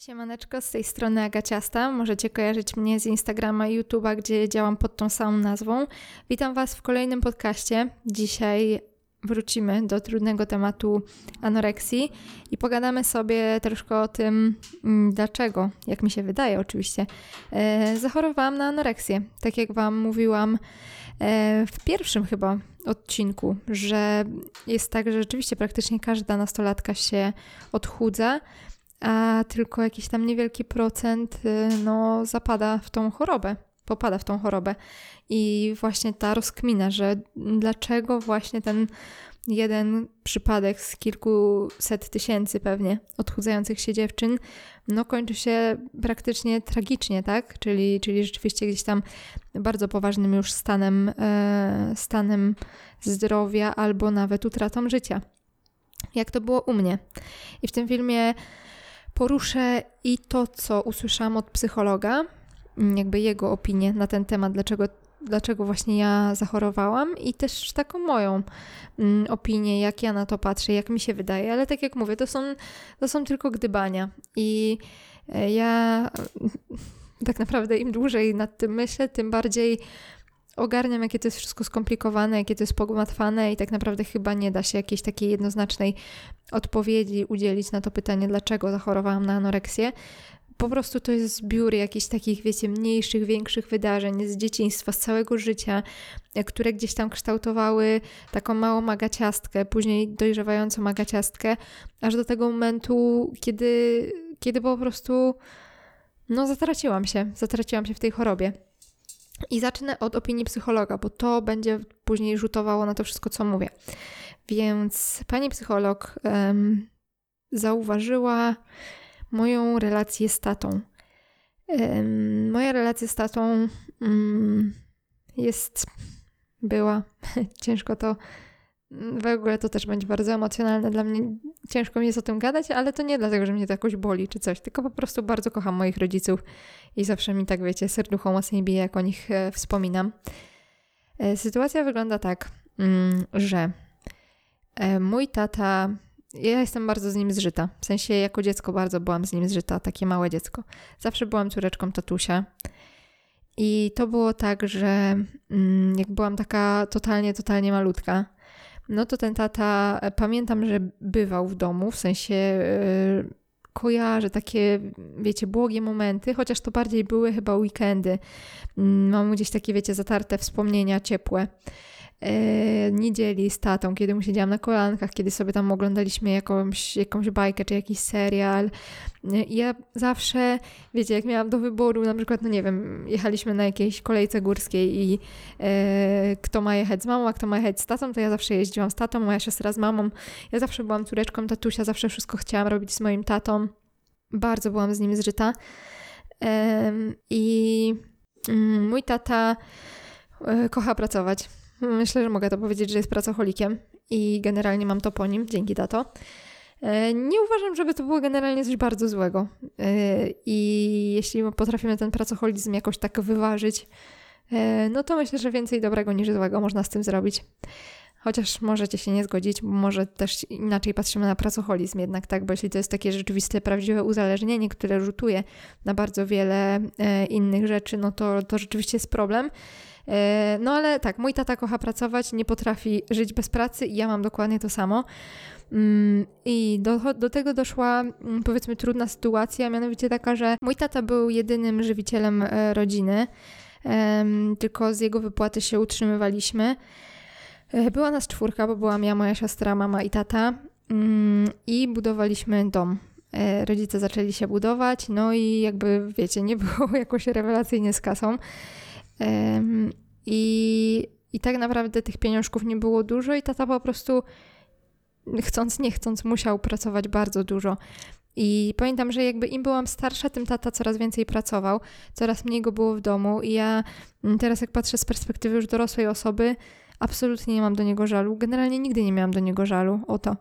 Siemaneczko, z tej strony Agaciasta. Możecie kojarzyć mnie z Instagrama i YouTube'a, gdzie działam pod tą samą nazwą. Witam Was w kolejnym podcaście. Dzisiaj wrócimy do trudnego tematu anoreksji i pogadamy sobie troszkę o tym, mm, dlaczego, jak mi się wydaje oczywiście, e, zachorowałam na anoreksję. Tak jak Wam mówiłam e, w pierwszym chyba odcinku, że jest tak, że rzeczywiście praktycznie każda nastolatka się odchudza, a tylko jakiś tam niewielki procent y, no, zapada w tą chorobę, popada w tą chorobę. I właśnie ta rozkmina, że dlaczego właśnie ten jeden przypadek z kilkuset tysięcy pewnie odchudzających się dziewczyn, no kończy się praktycznie tragicznie, tak? Czyli, czyli rzeczywiście gdzieś tam bardzo poważnym już stanem, e, stanem zdrowia albo nawet utratą życia. Jak to było u mnie. I w tym filmie poruszę i to, co usłyszałam od psychologa, mm, jakby jego opinię na ten temat, dlaczego, dlaczego właśnie ja zachorowałam, i też taką moją mm, opinię, jak ja na to patrzę, jak mi się wydaje, ale tak jak mówię, to są, to są tylko gdybania. I e, ja tak naprawdę im dłużej nad tym myślę, tym bardziej ogarniam, jakie to jest wszystko skomplikowane, jakie to jest pogmatwane i tak naprawdę chyba nie da się jakiejś takiej jednoznacznej odpowiedzi udzielić na to pytanie, dlaczego zachorowałam na anoreksję. Po prostu to jest zbiór jakichś takich, wiecie, mniejszych, większych wydarzeń z dzieciństwa, z całego życia, które gdzieś tam kształtowały taką małą magaciastkę, później dojrzewającą magaciastkę, aż do tego momentu, kiedy, kiedy po prostu, no, zatraciłam się, zatraciłam się w tej chorobie. I zacznę od opinii psychologa, bo to będzie później rzutowało na to wszystko, co mówię. Więc pani psycholog um, zauważyła moją relację z tatą. Um, moja relacja z tatą um, jest, była, ciężko to w ogóle to też będzie bardzo emocjonalne dla mnie. Ciężko mi jest o tym gadać, ale to nie dlatego, że mnie to jakoś boli czy coś, tylko po prostu bardzo kocham moich rodziców i zawsze mi tak, wiecie, serducho mocniej bije, jak o nich e, wspominam. E, sytuacja wygląda tak, mm, że e, mój tata, ja jestem bardzo z nim zżyta. W sensie jako dziecko bardzo byłam z nim zżyta, takie małe dziecko. Zawsze byłam córeczką tatusia. I to było tak, że mm, jak byłam taka totalnie, totalnie malutka, no to ten tata, e, pamiętam, że bywał w domu, w sensie yy, kojarzę takie, wiecie, błogie momenty, chociaż to bardziej były chyba weekendy. Yy, mam gdzieś takie, wiecie, zatarte wspomnienia ciepłe niedzieli z tatą, kiedy mu siedziałam na kolankach, kiedy sobie tam oglądaliśmy jakąś, jakąś bajkę czy jakiś serial. I ja zawsze, wiecie, jak miałam do wyboru, na przykład, no nie wiem, jechaliśmy na jakiejś kolejce górskiej i e, kto ma jechać z mamą, a kto ma jechać z tatą, to ja zawsze jeździłam z tatą, moja siostra z mamą. Ja zawsze byłam córeczką tatusia, zawsze wszystko chciałam robić z moim tatą. Bardzo byłam z nim zżyta. E, I mm, mój tata e, kocha pracować Myślę, że mogę to powiedzieć, że jest pracocholikiem i generalnie mam to po nim, dzięki tato. E, nie uważam, żeby to było generalnie coś bardzo złego. E, I jeśli potrafimy ten pracoholizm jakoś tak wyważyć, e, no to myślę, że więcej dobrego niż złego można z tym zrobić. Chociaż możecie się nie zgodzić, może też inaczej patrzymy na pracoholizm jednak, tak? Bo jeśli to jest takie rzeczywiste, prawdziwe uzależnienie, które rzutuje na bardzo wiele innych rzeczy, no to, to rzeczywiście jest problem. E, no ale tak, mój tata kocha pracować, nie potrafi żyć bez pracy i ja mam dokładnie to samo. Mm, I do, do tego doszła mm, powiedzmy trudna sytuacja, mianowicie taka, że mój tata był jedynym żywicielem e, rodziny, tylko z jego wypłaty się utrzymywaliśmy. E, była nas czwórka, bo byłam ja, moja siostra, mama i tata mm, i budowaliśmy dom. Rodzice zaczęli się budować, no i jakby wiecie, nie było jakoś rewelacyjnie z kasą. I, I tak naprawdę tych pieniążków nie było dużo, i tata po prostu chcąc, nie chcąc, musiał pracować bardzo dużo. I pamiętam, że jakby im byłam starsza, tym tata coraz więcej pracował, coraz mniej go było w domu. I ja mm, teraz, jak patrzę z perspektywy już dorosłej osoby, absolutnie nie mam do niego żalu. Generalnie nigdy nie miałam do niego żalu o to.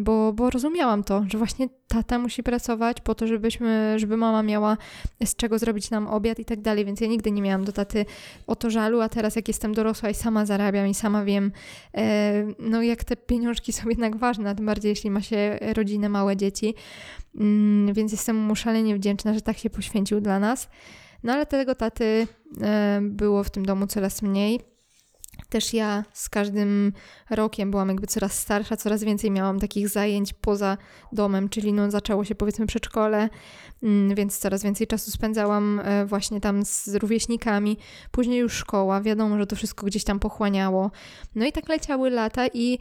Bo, bo rozumiałam to, że właśnie tata musi pracować po to, żebyśmy, żeby mama miała z czego zrobić nam obiad i tak dalej, więc ja nigdy nie miałam do taty o to żalu, a teraz jak jestem dorosła i sama zarabiam i sama wiem, no jak te pieniążki są jednak ważne, tym bardziej jeśli ma się rodzinę, małe dzieci, mm, więc jestem mu szalenie wdzięczna, że tak się poświęcił dla nas. No ale tego taty było w tym domu coraz mniej. Też ja z każdym rokiem byłam jakby coraz starsza, coraz więcej miałam takich zajęć poza domem, czyli no zaczęło się powiedzmy przedszkole, mm, więc coraz więcej czasu spędzałam e, właśnie tam z rówieśnikami, później już szkoła, wiadomo, że to wszystko gdzieś tam pochłaniało. No i tak leciały lata i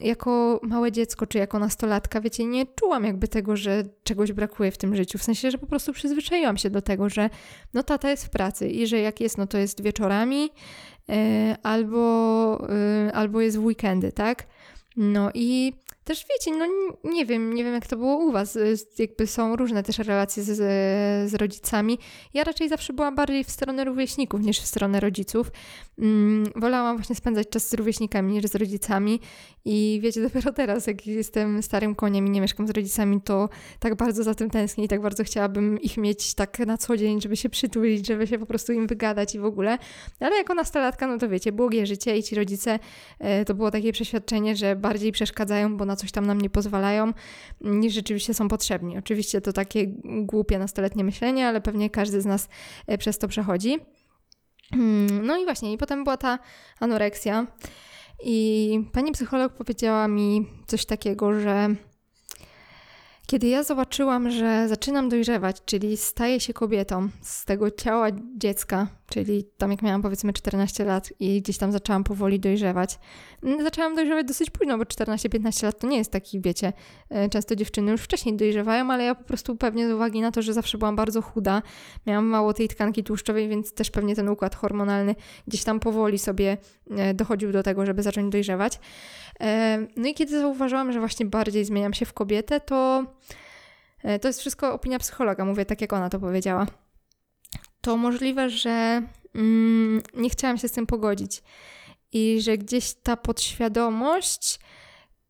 jako małe dziecko czy jako nastolatka, wiecie, nie czułam jakby tego, że czegoś brakuje w tym życiu. W sensie, że po prostu przyzwyczaiłam się do tego, że no tata jest w pracy i że jak jest, no to jest wieczorami yy, albo, yy, albo jest w weekendy, tak? No i też wiecie, no nie wiem, nie wiem jak to było u was, jakby są różne też relacje z, z rodzicami. Ja raczej zawsze byłam bardziej w stronę rówieśników niż w stronę rodziców. Mm, wolałam właśnie spędzać czas z rówieśnikami niż z rodzicami i wiecie, dopiero teraz, jak jestem starym koniem i nie mieszkam z rodzicami, to tak bardzo za tym tęsknię i tak bardzo chciałabym ich mieć tak na co dzień, żeby się przytulić, żeby się po prostu im wygadać i w ogóle. Ale jako nastolatka, no to wiecie, błogie życie i ci rodzice, e, to było takie przeświadczenie, że bardziej przeszkadzają, bo na coś tam nam nie pozwalają, niż rzeczywiście są potrzebni. Oczywiście to takie głupie nastoletnie myślenie, ale pewnie każdy z nas e, przez to przechodzi. Hmm, no i właśnie, i potem była ta anoreksja. I pani psycholog powiedziała mi coś takiego, że kiedy ja zobaczyłam, że zaczynam dojrzewać, czyli staję się kobietą z tego ciała dziecka, czyli tam jak miałam powiedzmy 14 lat i gdzieś tam zaczęłam powoli dojrzewać. Mm, zaczęłam dojrzewać dosyć późno, bo 14-15 lat to nie jest taki, wiecie, e, często dziewczyny już wcześniej dojrzewają, ale ja po prostu pewnie z uwagi na to, że zawsze byłam bardzo chuda, miałam mało tej tkanki tłuszczowej, więc też pewnie ten układ hormonalny gdzieś tam powoli sobie e, dochodził do tego, żeby zacząć dojrzewać. E, no i kiedy zauważyłam, że właśnie bardziej zmieniam się w kobietę, to to jest wszystko opinia psychologa, mówię tak jak ona to powiedziała to możliwe, że mm, nie chciałam się z tym pogodzić i że gdzieś ta podświadomość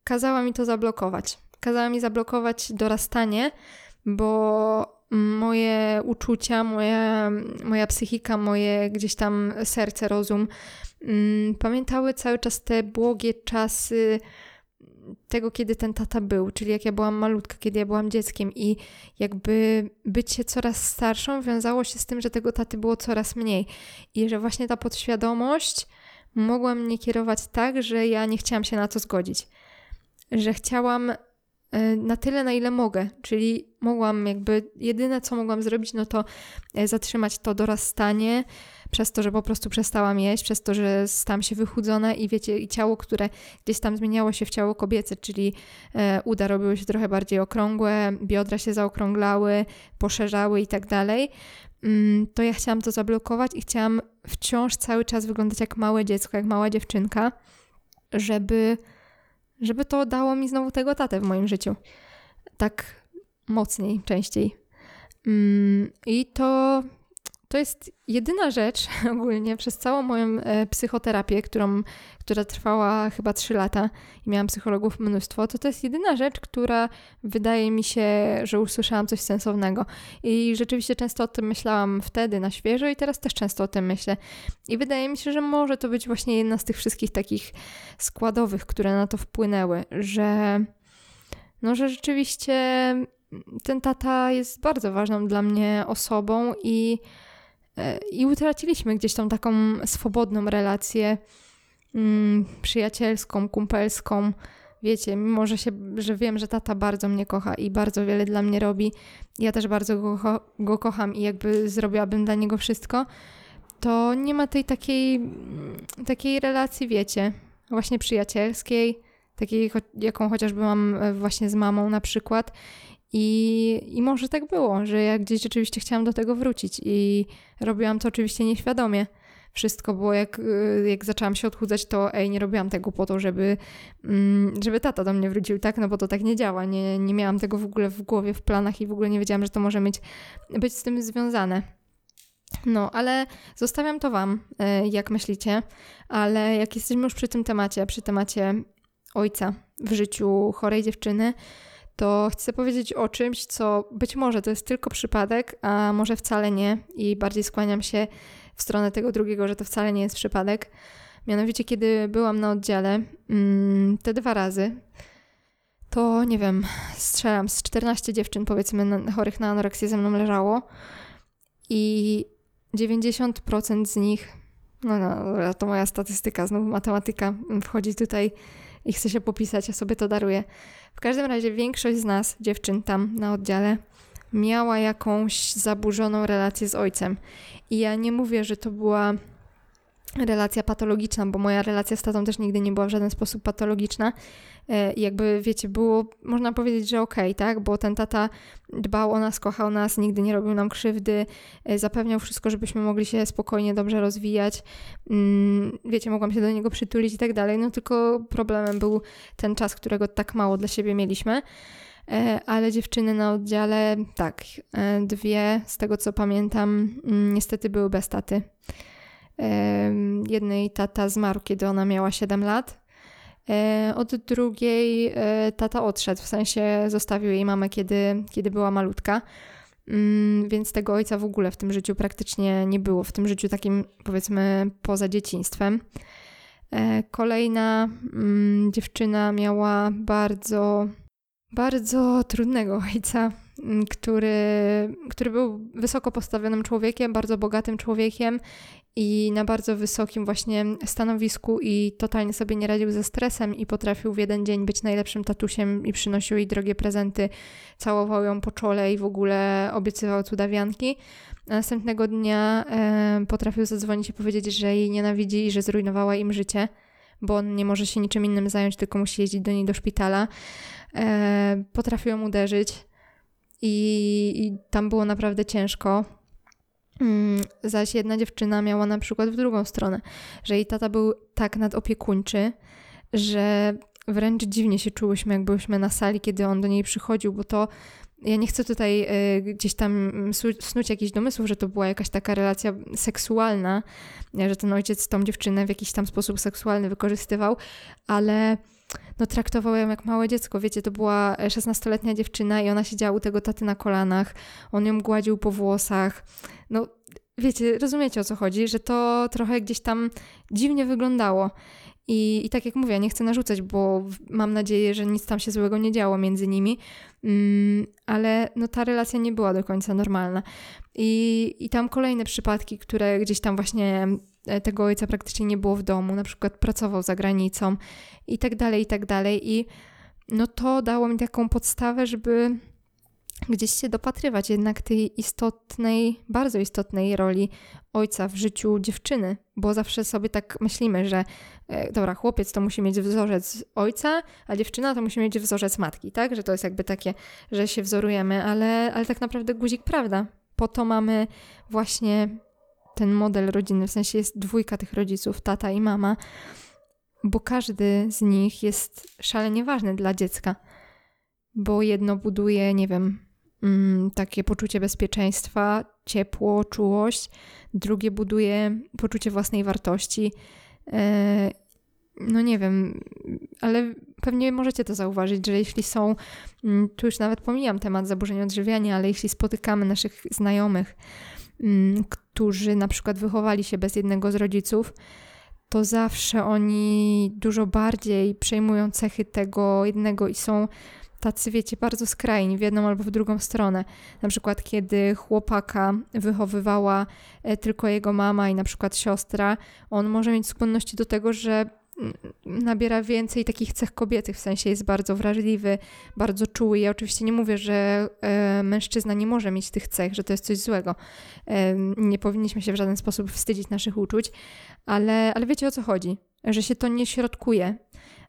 kazała mi to zablokować. Kazała mi zablokować dorastanie, bo moje uczucia, moja, moja psychika, moje gdzieś tam serce, rozum mm, pamiętały cały czas te błogie czasy tego, kiedy ten tata był, czyli jak ja byłam malutka, kiedy ja byłam dzieckiem i jakby bycie coraz starszą wiązało się z tym, że tego taty było coraz mniej i że właśnie ta podświadomość mogła mnie kierować tak, że ja nie chciałam się na to zgodzić. Że chciałam na tyle, na ile mogę, czyli mogłam jakby, jedyne co mogłam zrobić, no to e, zatrzymać to dorastanie, przez to, że po prostu przestałam jeść, przez to, że stałam się wychudzona i wiecie, i ciało, które gdzieś tam zmieniało się w ciało kobiece, czyli e, uda robiły się trochę bardziej okrągłe, biodra się zaokrąglały, poszerzały i tak dalej, mm, to ja chciałam to zablokować i chciałam wciąż cały czas wyglądać jak małe dziecko, jak mała dziewczynka, żeby, żeby to dało mi znowu tego tatę w moim życiu. Tak mocniej, częściej. Mm, I to to jest jedyna rzecz ogólnie przez całą moją e, psychoterapię, którą, która trwała chyba 3 lata i miałam psychologów mnóstwo, to to jest jedyna rzecz, która wydaje mi się, że usłyszałam coś sensownego. I rzeczywiście często o tym myślałam wtedy na świeżo i teraz też często o tym myślę. I wydaje mi się, że może to być właśnie jedna z tych wszystkich takich składowych, które na to wpłynęły, że no, że rzeczywiście ten tata jest bardzo ważną dla mnie osobą i i utraciliśmy gdzieś tą taką swobodną relację mm, przyjacielską, kumpelską. Wiecie, mimo że, się, że wiem, że tata bardzo mnie kocha i bardzo wiele dla mnie robi, ja też bardzo go, go kocham i jakby zrobiłabym dla niego wszystko, to nie ma tej takiej, takiej relacji, wiecie, właśnie przyjacielskiej, takiej, jaką chociażby mam e, właśnie z mamą na przykład. I, I może tak było, że ja gdzieś rzeczywiście chciałam do tego wrócić i robiłam to oczywiście nieświadomie. Wszystko, bo jak, y, jak zaczęłam się odchudzać, to ej, nie robiłam tego po to, żeby, mm, żeby tata do mnie wrócił, tak? No bo to tak nie działa. Nie, nie miałam tego w ogóle w głowie, w planach i w ogóle nie wiedziałam, że to może mieć, być z tym związane. No, ale zostawiam to Wam, y, jak myślicie. Ale jak jesteśmy już przy tym temacie, przy temacie ojca w życiu chorej dziewczyny, to chcę powiedzieć o czymś, co być może to jest tylko przypadek, a może wcale nie, i bardziej skłaniam się w stronę tego drugiego, że to wcale nie jest przypadek. Mianowicie, kiedy byłam na oddziale mm, te dwa razy, to nie wiem, strzelam, z 14 dziewczyn powiedzmy chorych na anoreksję ze mną leżało i 90% z nich, no, no to moja statystyka, znowu matematyka wchodzi tutaj i chce się popisać, ja sobie to daruję. W każdym razie większość z nas, dziewczyn tam na oddziale, miała jakąś zaburzoną relację z ojcem. I ja nie mówię, że to była relacja patologiczna, bo moja relacja z tatą też nigdy nie była w żaden sposób patologiczna. E, I jakby wiecie, było, można powiedzieć, że okej, okay, tak? Bo ten tata dbał o nas, kochał nas, nigdy nie robił nam krzywdy, e, zapewniał wszystko, żebyśmy mogli się spokojnie, dobrze rozwijać. Mm, wiecie, mogłam się do niego przytulić i tak dalej. No tylko problemem był ten czas, którego tak mało dla siebie mieliśmy. E, ale dziewczyny na oddziale, tak, dwie, z tego co pamiętam, mm, niestety były bez taty. Jednej tata zmarł, kiedy ona miała 7 lat. E, od drugiej e, tata odszedł, w sensie zostawił jej mamę, kiedy, kiedy była malutka. Mm, więc tego ojca w ogóle w tym życiu praktycznie nie było, w tym życiu takim powiedzmy poza dzieciństwem. E, kolejna mm, dziewczyna miała bardzo, bardzo trudnego ojca, który, który był wysoko postawionym człowiekiem, bardzo bogatym człowiekiem i na bardzo wysokim właśnie stanowisku i totalnie sobie nie radził ze stresem i potrafił w jeden dzień być najlepszym tatusiem i przynosił jej drogie prezenty, całował ją po czole i w ogóle obiecywał cudawianki. A następnego dnia e, potrafił zadzwonić i powiedzieć, że jej nienawidzi i że zrujnowała im życie, bo on nie może się niczym innym zająć, tylko musi jeździć do niej do szpitala. E, potrafił ją uderzyć i, i tam było naprawdę ciężko. Mm, zaś jedna dziewczyna miała na przykład w drugą stronę, że jej tata był tak nadopiekuńczy, że wręcz dziwnie się czułyśmy, jak byłyśmy na sali, kiedy on do niej przychodził, bo to ja nie chcę tutaj y, gdzieś tam snuć jakichś domysłów, że to była jakaś taka relacja seksualna, że ten ojciec tą dziewczynę w jakiś tam sposób seksualny wykorzystywał, ale no traktował ją jak małe dziecko. Wiecie, to była 16-letnia dziewczyna i ona siedziała u tego taty na kolanach, on ją gładził po włosach. No wiecie, rozumiecie o co chodzi, że to trochę gdzieś tam dziwnie wyglądało. I, I tak jak mówię, nie chcę narzucać, bo mam nadzieję, że nic tam się złego nie działo między nimi, mm, ale no ta relacja nie była do końca normalna. I, I tam kolejne przypadki, które gdzieś tam właśnie e, tego ojca praktycznie nie było w domu, na przykład pracował za granicą i tak dalej, i tak dalej. I no to dało mi taką podstawę, żeby gdzieś się dopatrywać jednak tej istotnej, bardzo istotnej roli ojca w życiu dziewczyny, bo zawsze sobie tak myślimy, że e, dobra, chłopiec to musi mieć wzorzec ojca, a dziewczyna to musi mieć wzorzec matki, tak? Że to jest jakby takie, że się wzorujemy, ale, ale tak naprawdę guzik prawda. Po to mamy właśnie ten model rodziny, w sensie jest dwójka tych rodziców, tata i mama, bo każdy z nich jest szalenie ważny dla dziecka, bo jedno buduje, nie wiem, mm, takie poczucie bezpieczeństwa, ciepło, czułość, drugie buduje poczucie własnej wartości. E, no nie wiem, ale pewnie możecie to zauważyć, że jeśli są, mm, tu już nawet pomijam temat zaburzeń odżywiania, ale jeśli spotykamy naszych znajomych, mm, którzy na przykład wychowali się bez jednego z rodziców, to zawsze oni dużo bardziej przejmują cechy tego jednego i są tacy, wiecie, bardzo skrajni w jedną albo w drugą stronę. Na przykład, kiedy chłopaka wychowywała e, tylko jego mama i na przykład siostra, on może mieć skłonności do tego, że mm, nabiera więcej takich cech kobiety, w sensie jest bardzo wrażliwy, bardzo czuły. Ja oczywiście nie mówię, że e, mężczyzna nie może mieć tych cech, że to jest coś złego. E, nie powinniśmy się w żaden sposób wstydzić naszych uczuć, ale, ale wiecie o co chodzi, że się to nie środkuje,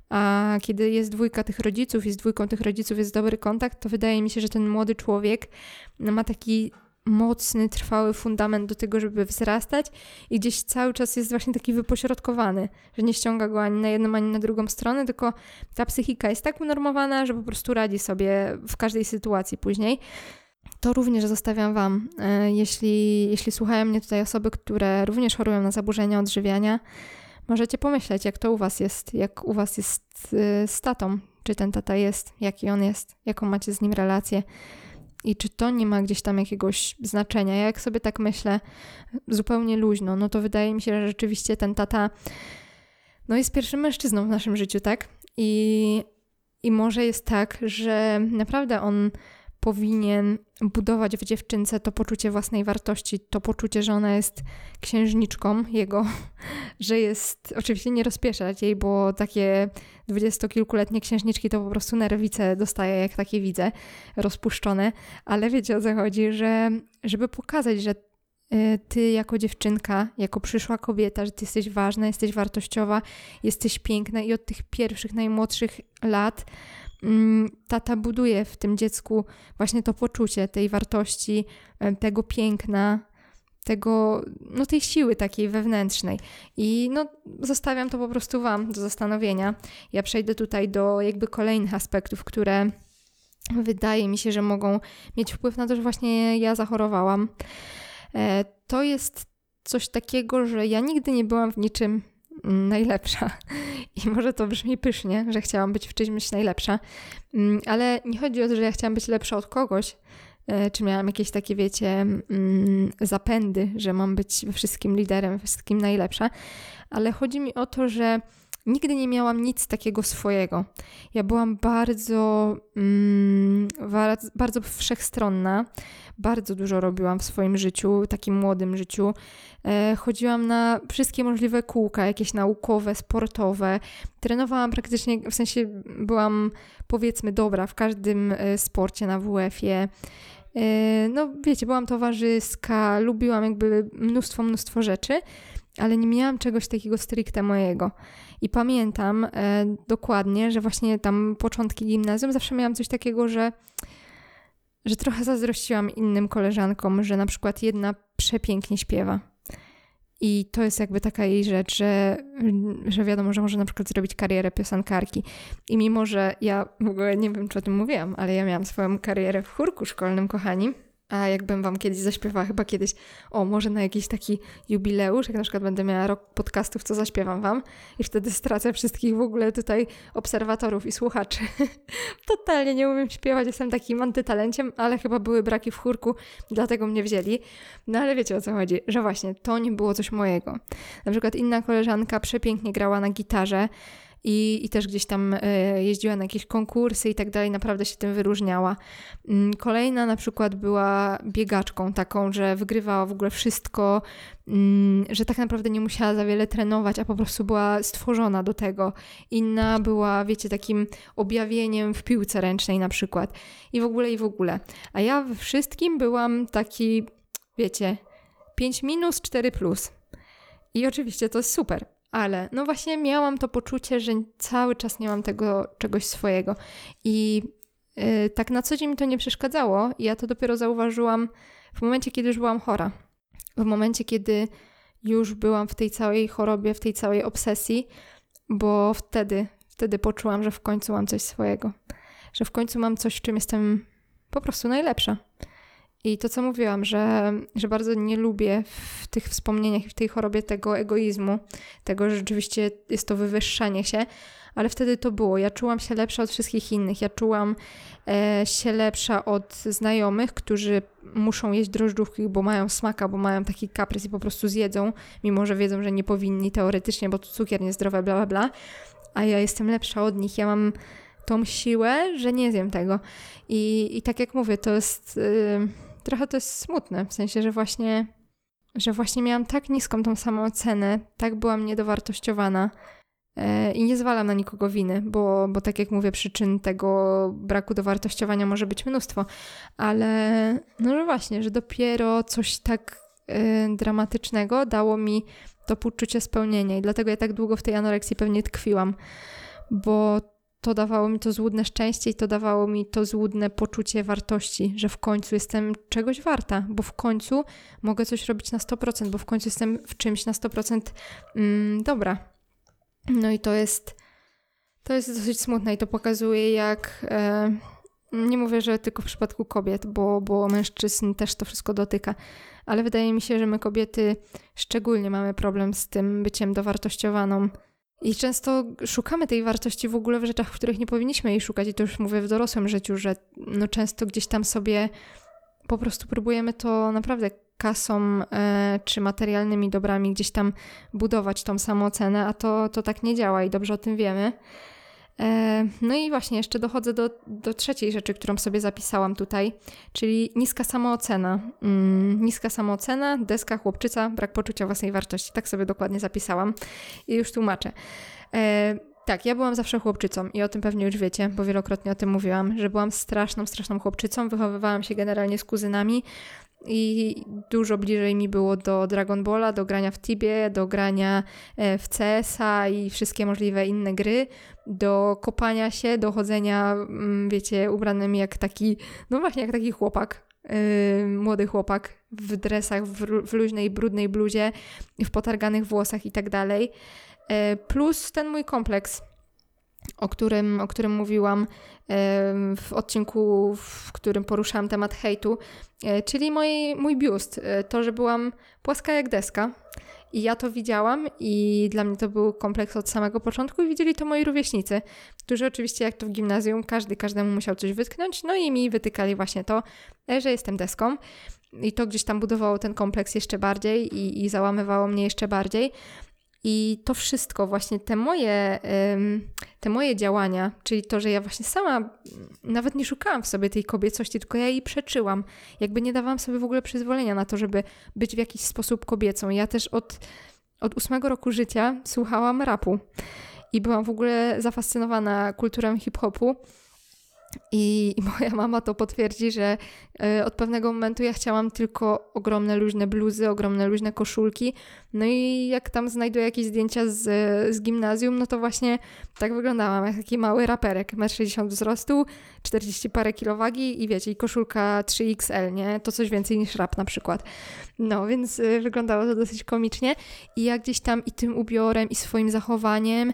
a kiedy jest dwójka tych rodziców i z dwójką tych rodziców jest dobry kontakt, to wydaje mi się, że ten młody człowiek ma taki mocny, trwały fundament do tego, żeby wzrastać i gdzieś cały czas jest właśnie taki wypośrodkowany, że nie ściąga go ani na jedną, ani na drugą stronę, tylko ta psychika jest tak unormowana, że po prostu radzi sobie w każdej sytuacji później. To również zostawiam Wam, e, jeśli, jeśli słuchają mnie tutaj osoby, które również chorują na zaburzenia odżywiania, możecie pomyśleć, jak to u was jest, jak u was jest y, z tatą, czy ten tata jest, jaki on jest, jaką macie z nim relację i czy to nie ma gdzieś tam jakiegoś znaczenia. Ja jak sobie tak myślę zupełnie luźno, no to wydaje mi się, że rzeczywiście ten tata no jest pierwszym mężczyzną w naszym życiu, tak? I, i może jest tak, że naprawdę on powinien budować w dziewczynce to poczucie własnej wartości, to poczucie, że ona jest księżniczką jego, że jest, oczywiście nie rozpieszać jej, bo takie dwudziestokilkuletnie księżniczki to po prostu nerwice dostaje, jak takie widzę, rozpuszczone, ale wiecie o co chodzi, że żeby pokazać, że y, ty jako dziewczynka, jako przyszła kobieta, że ty jesteś ważna, jesteś wartościowa, jesteś piękna i od tych pierwszych, najmłodszych lat tata buduje w tym dziecku właśnie to poczucie tej wartości, e, tego piękna, tego, no tej siły takiej wewnętrznej. I no, zostawiam to po prostu Wam do zastanowienia. Ja przejdę tutaj do jakby kolejnych aspektów, które wydaje mi się, że mogą mieć wpływ na to, że właśnie ja zachorowałam. E, to jest coś takiego, że ja nigdy nie byłam w niczym najlepsza. I może to brzmi pysznie, że chciałam być w czymś najlepsza, mm, ale nie chodzi o to, że ja chciałam być lepsza od kogoś, e, czy miałam jakieś takie, wiecie, mm, zapędy, że mam być we wszystkim liderem, we wszystkim najlepsza, ale chodzi mi o to, że nigdy nie miałam nic takiego swojego. Ja byłam bardzo, mm, bardzo wszechstronna, bardzo dużo robiłam w swoim życiu, takim młodym życiu. E, chodziłam na wszystkie możliwe kółka, jakieś naukowe, sportowe. Trenowałam praktycznie, w sensie byłam powiedzmy dobra w każdym e, sporcie na WF-ie. E, no wiecie, byłam towarzyska, lubiłam jakby mnóstwo, mnóstwo rzeczy, ale nie miałam czegoś takiego stricte mojego. I pamiętam e, dokładnie, że właśnie tam początki gimnazjum zawsze miałam coś takiego, że, że trochę zazdrościłam innym koleżankom, że na przykład jedna przepięknie śpiewa. I to jest jakby taka jej rzecz, że, że wiadomo, że może na przykład zrobić karierę piosenkarki. I mimo, że ja w ogóle nie wiem, czy o tym mówiłam, ale ja miałam swoją karierę w chórku szkolnym, kochani. A jakbym wam kiedyś zaśpiewała, chyba kiedyś, o może na jakiś taki jubileusz, jak na przykład będę miała rok podcastów, to zaśpiewam wam i wtedy stracę wszystkich w ogóle tutaj obserwatorów i słuchaczy. Totalnie nie umiem śpiewać, jestem takim antytalenciem, ale chyba były braki w chórku, dlatego mnie wzięli. No ale wiecie o co chodzi, że właśnie to nie było coś mojego. Na przykład inna koleżanka przepięknie grała na gitarze, i, i też gdzieś tam e, jeździła na jakieś konkursy i tak dalej, naprawdę się tym wyróżniała. Mm, kolejna na przykład była biegaczką taką, że wygrywała w ogóle wszystko, mm, że tak naprawdę nie musiała za wiele trenować, a po prostu była stworzona do tego. Inna była, wiecie, takim objawieniem w piłce ręcznej na przykład. I w ogóle, i w ogóle. A ja we wszystkim byłam taki, wiecie, 5 minus, 4 plus. I oczywiście to jest super ale no właśnie miałam to poczucie, że cały czas nie mam tego czegoś swojego. I yy, tak na co dzień mi to nie przeszkadzało. Ja to dopiero zauważyłam w momencie, kiedy już byłam chora. W momencie, kiedy już byłam w tej całej chorobie, w tej całej obsesji, bo wtedy, wtedy poczułam, że w końcu mam coś swojego. Że w końcu mam coś, w czym jestem po prostu najlepsza. I to, co mówiłam, że, że bardzo nie lubię w tych wspomnieniach i w tej chorobie tego egoizmu, tego, że rzeczywiście jest to wywyższanie się, ale wtedy to było. Ja czułam się lepsza od wszystkich innych. Ja czułam e, się lepsza od znajomych, którzy muszą jeść drożdżówki, bo mają smaka, bo mają taki kaprys i po prostu zjedzą, mimo że wiedzą, że nie powinni teoretycznie, bo to cukier niezdrowy, bla, bla, bla. A ja jestem lepsza od nich. Ja mam tą siłę, że nie zjem tego. I, i tak jak mówię, to jest... Yy, trochę to jest smutne, w sensie, że właśnie, że właśnie miałam tak niską tą samą ocenę, tak byłam niedowartościowana e, i nie zwalam na nikogo winy, bo, bo tak jak mówię, przyczyn tego braku dowartościowania może być mnóstwo, ale no że właśnie, że dopiero coś tak y, dramatycznego dało mi to poczucie spełnienia i dlatego ja tak długo w tej anoreksji pewnie tkwiłam, bo to dawało mi to złudne szczęście i to dawało mi to złudne poczucie wartości, że w końcu jestem czegoś warta, bo w końcu mogę coś robić na 100%, bo w końcu jestem w czymś na 100% mm, dobra. No i to jest, to jest dosyć smutne i to pokazuje, jak, e, Nie mówię, że tylko w przypadku kobiet, bo, bo mężczyzn też to wszystko dotyka, ale wydaje mi się, że my kobiety szczególnie mamy problem z tym byciem dowartościowaną. I często szukamy tej wartości w ogóle w rzeczach, w których nie powinniśmy jej szukać, i to już mówię w dorosłym życiu, że no często gdzieś tam sobie po prostu próbujemy to naprawdę kasą e, czy materialnymi dobrami gdzieś tam budować tą samoocenę, a to, to tak nie działa i dobrze o tym wiemy. E, no i właśnie jeszcze dochodzę do, do trzeciej rzeczy, którą sobie zapisałam tutaj, czyli niska samoocena. Mm, niska samoocena, deska, chłopczyca, brak poczucia własnej wartości. Tak sobie dokładnie zapisałam i już tłumaczę. E, tak, ja byłam zawsze chłopczycą i o tym pewnie już wiecie, bo wielokrotnie o tym mówiłam, że byłam straszną, straszną chłopczycą. Wychowywałam się generalnie z kuzynami i dużo bliżej mi było do Dragon Balla, do grania w Tibie, do grania e, w CS-a i wszystkie możliwe inne gry, do kopania się, do chodzenia, mm, wiecie, ubranym jak taki, no właśnie jak taki chłopak, yy, młody chłopak w dresach, w, w luźnej, brudnej bluzie, w potarganych włosach i tak dalej. E, plus ten mój kompleks o którym, o którym mówiłam w odcinku, w którym poruszałam temat hejtu, e, czyli mój, mój biust. E, to, że byłam płaska jak deska. I ja to widziałam i dla mnie to był kompleks od samego początku i widzieli to moi rówieśnicy, którzy oczywiście jak to w gimnazjum, każdy każdemu musiał coś wytknąć, no i mi wytykali właśnie to, e, że jestem deską. I to gdzieś tam budowało ten kompleks jeszcze bardziej i, i załamywało mnie jeszcze bardziej. I to wszystko, właśnie te moje, te moje działania, czyli to, że ja właśnie sama nawet nie szukałam w sobie tej kobiecości, tylko ja jej przeczyłam. Jakby nie dawałam sobie w ogóle przyzwolenia na to, żeby być w jakiś sposób kobiecą. Ja też od, od ósmego roku życia słuchałam rapu i byłam w ogóle zafascynowana kulturą hip-hopu. I moja mama to potwierdzi, że e, od pewnego momentu ja chciałam tylko ogromne luźne bluzy, ogromne luźne koszulki. No i jak tam znajduję jakieś zdjęcia z, z gimnazjum, no to właśnie tak wyglądałam, jak taki mały raperek, 1,60 m wzrostu, 40 parę kilo wagi i wiecie, i koszulka 3XL, nie? To coś więcej niż rap na przykład. No, więc e, wyglądało to dosyć komicznie i ja gdzieś tam i tym ubiorem, i swoim zachowaniem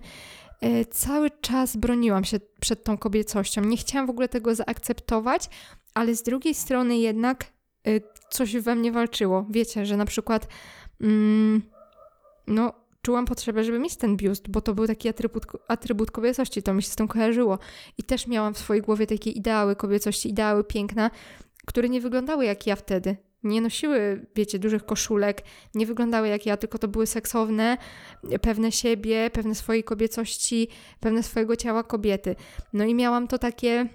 cały czas broniłam się przed tą kobiecością. Nie chciałam w ogóle tego zaakceptować, ale z drugiej strony jednak e, coś we mnie walczyło. Wiecie, że na przykład mm, no, czułam potrzebę, żeby mieć ten biust, bo to był taki atrybut, atrybut kobiecości, to mi się z tym kojarzyło. I też miałam w swojej głowie takie ideały kobiecości, ideały piękna, które nie wyglądały jak ja wtedy nie nosiły, wiecie, dużych koszulek, nie wyglądały jak ja, tylko to były seksowne, pewne siebie, pewne swojej kobiecości, pewne swojego ciała kobiety. No i miałam to takie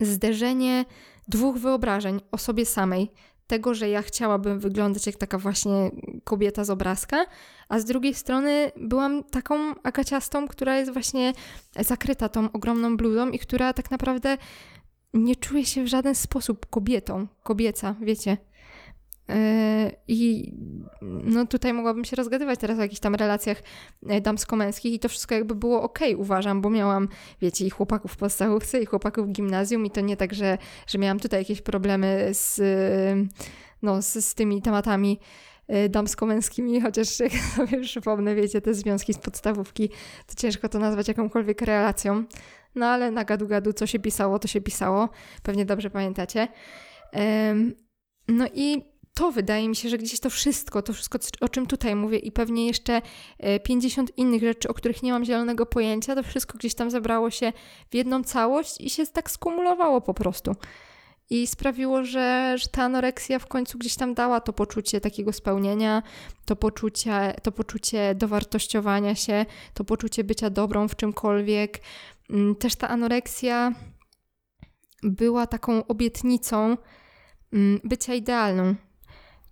zderzenie dwóch wyobrażeń o sobie samej. Tego, że ja chciałabym wyglądać jak taka właśnie kobieta z obrazka, a z drugiej strony byłam taką akaciastą, która jest właśnie zakryta tą ogromną bluzą i która tak naprawdę nie czuje się w żaden sposób kobietą, kobieca, wiecie. Yy, I no tutaj mogłabym się rozgadywać teraz o jakichś tam relacjach e, damsko-męskich i to wszystko jakby było ok, uważam, bo miałam, wiecie, i chłopaków w podstawówce, i chłopaków w gimnazjum i to nie tak, że, że miałam tutaj jakieś problemy z, no, z, z tymi tematami e, damsko-męskimi, chociaż jak sobie przypomnę, wiecie, te związki z podstawówki, to ciężko to nazwać jakąkolwiek relacją. No ale na gadu-gadu, co się pisało, to się pisało. Pewnie dobrze pamiętacie. No i to wydaje mi się, że gdzieś to wszystko, to wszystko, o czym tutaj mówię, i pewnie jeszcze 50 e, innych rzeczy, o których nie mam zielonego pojęcia, to wszystko gdzieś tam zebrało się w jedną całość i się tak skumulowało po prostu. I sprawiło, że, że ta anoreksja w końcu gdzieś tam dała to poczucie takiego spełnienia, to poczucie, to poczucie dowartościowania się, to poczucie bycia dobrą w czymkolwiek. Mm, też ta anoreksja była taką obietnicą mm, bycia idealną,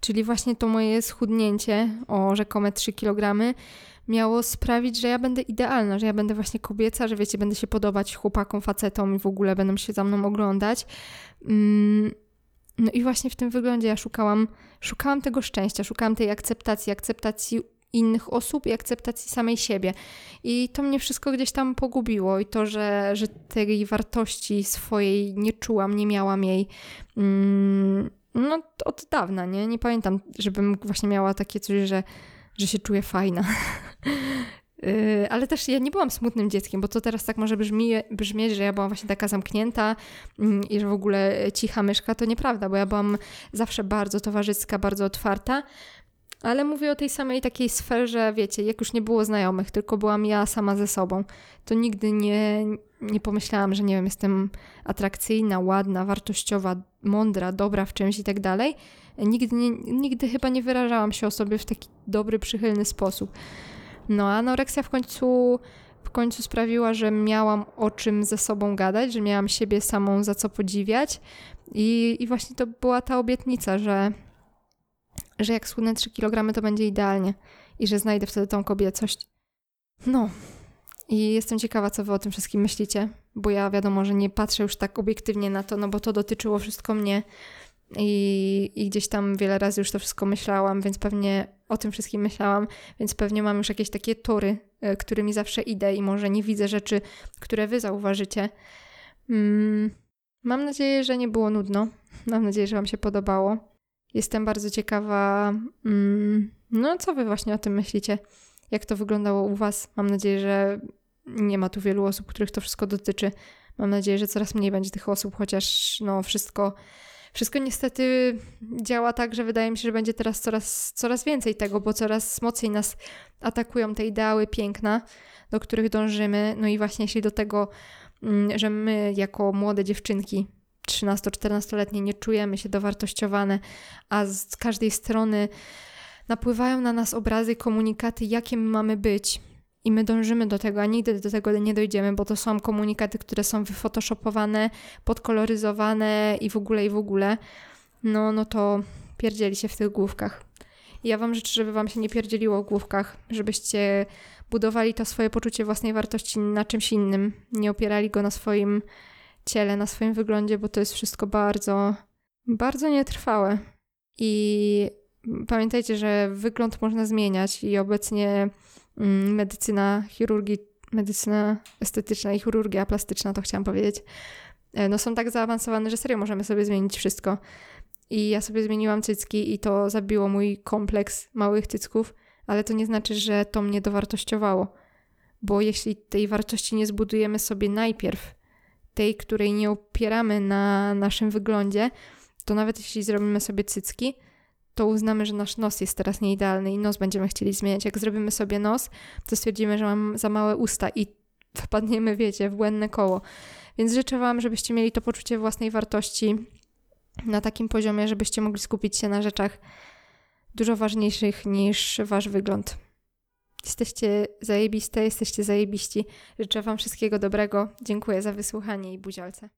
Czyli właśnie to moje schudnięcie o rzekome 3 kg miało sprawić, że ja będę idealna, że ja będę właśnie kobieca, że wiecie, będę się podobać chłopakom, facetom i w ogóle będą się za mną oglądać. Mm, no i właśnie w tym wyglądzie ja szukałam, szukałam tego szczęścia, szukałam tej akceptacji, akceptacji innych osób i akceptacji samej siebie. I to mnie wszystko gdzieś tam pogubiło i to, że, że tej wartości swojej nie czułam, nie miałam jej. Mm, no od dawna, nie? Nie pamiętam, żebym właśnie miała takie coś, że, że się czuję fajna. Yy, ale też ja nie byłam smutnym dzieckiem, bo to teraz tak może brzmi, brzmieć, że ja byłam właśnie taka zamknięta yy, i że w ogóle cicha myszka. To nieprawda, bo ja byłam zawsze bardzo towarzyska, bardzo otwarta. Ale mówię o tej samej takiej sferze, wiecie, jak już nie było znajomych, tylko byłam ja sama ze sobą. To nigdy nie, nie pomyślałam, że nie wiem, jestem atrakcyjna, ładna, wartościowa, mądra, dobra w czymś i tak dalej. Nigdy, nie, nigdy chyba nie wyrażałam się o sobie w taki dobry, przychylny sposób. No, a anoreksja w końcu, w końcu sprawiła, że miałam o czym ze sobą gadać, że miałam siebie samą za co podziwiać. I, i właśnie to była ta obietnica, że, że jak schudnę 3 kg, to będzie idealnie i że znajdę wtedy tą kobiecość. No. I jestem ciekawa, co wy o tym wszystkim myślicie, bo ja wiadomo, że nie patrzę już tak obiektywnie na to, no bo to dotyczyło wszystko mnie i, i gdzieś tam wiele razy już to wszystko myślałam, więc pewnie o tym wszystkim myślałam, więc pewnie mam już jakieś takie tory, e, którymi zawsze idę i może nie widzę rzeczy, które wy zauważycie. Mm, mam nadzieję, że nie było nudno. Mam nadzieję, że wam się podobało. Jestem bardzo ciekawa, mm, no co wy właśnie o tym myślicie? Jak to wyglądało u was? Mam nadzieję, że nie ma tu wielu osób, których to wszystko dotyczy. Mam nadzieję, że coraz mniej będzie tych osób, chociaż no wszystko wszystko niestety działa tak, że wydaje mi się, że będzie teraz coraz, coraz więcej tego, bo coraz mocniej nas atakują te ideały piękna, do których dążymy. No i właśnie jeśli do tego, mm, że my jako młode dziewczynki, 13-14-letnie, nie czujemy się dowartościowane, a z każdej strony napływają na nas obrazy, komunikaty, jakie my mamy być, i my dążymy do tego, a nigdy do tego nie dojdziemy, bo to są komunikaty, które są wyfotoshopowane, podkoloryzowane i w ogóle, i w ogóle, no, no to pierdzieli się w tych główkach. I ja Wam życzę, żeby Wam się nie pierdzieliło w główkach, żebyście budowali to swoje poczucie własnej wartości na czymś innym, nie opierali go na swoim ciele, na swoim wyglądzie, bo to jest wszystko bardzo, bardzo nietrwałe. I pamiętajcie, że wygląd można zmieniać i obecnie Mm, medycyna, chirurgii, medycyna estetyczna i chirurgia plastyczna, to chciałam powiedzieć, e, no są tak zaawansowane, że serio możemy sobie zmienić wszystko. I ja sobie zmieniłam cycki i to zabiło mój kompleks małych cycków, ale to nie znaczy, że to mnie dowartościowało. Bo jeśli tej wartości nie zbudujemy sobie najpierw, tej, której nie opieramy na naszym wyglądzie, to nawet jeśli zrobimy sobie cycki, to uznamy, że nasz nos jest teraz nieidealny i nos będziemy chcieli zmieniać. Jak zrobimy sobie nos, to stwierdzimy, że mam za małe usta i wpadniemy, wiecie, w błędne koło. Więc życzę Wam, żebyście mieli to poczucie własnej wartości na takim poziomie, żebyście mogli skupić się na rzeczach dużo ważniejszych niż Wasz wygląd. Jesteście zajebiste, jesteście zajebiści. Życzę Wam wszystkiego dobrego. Dziękuję za wysłuchanie i buziolce.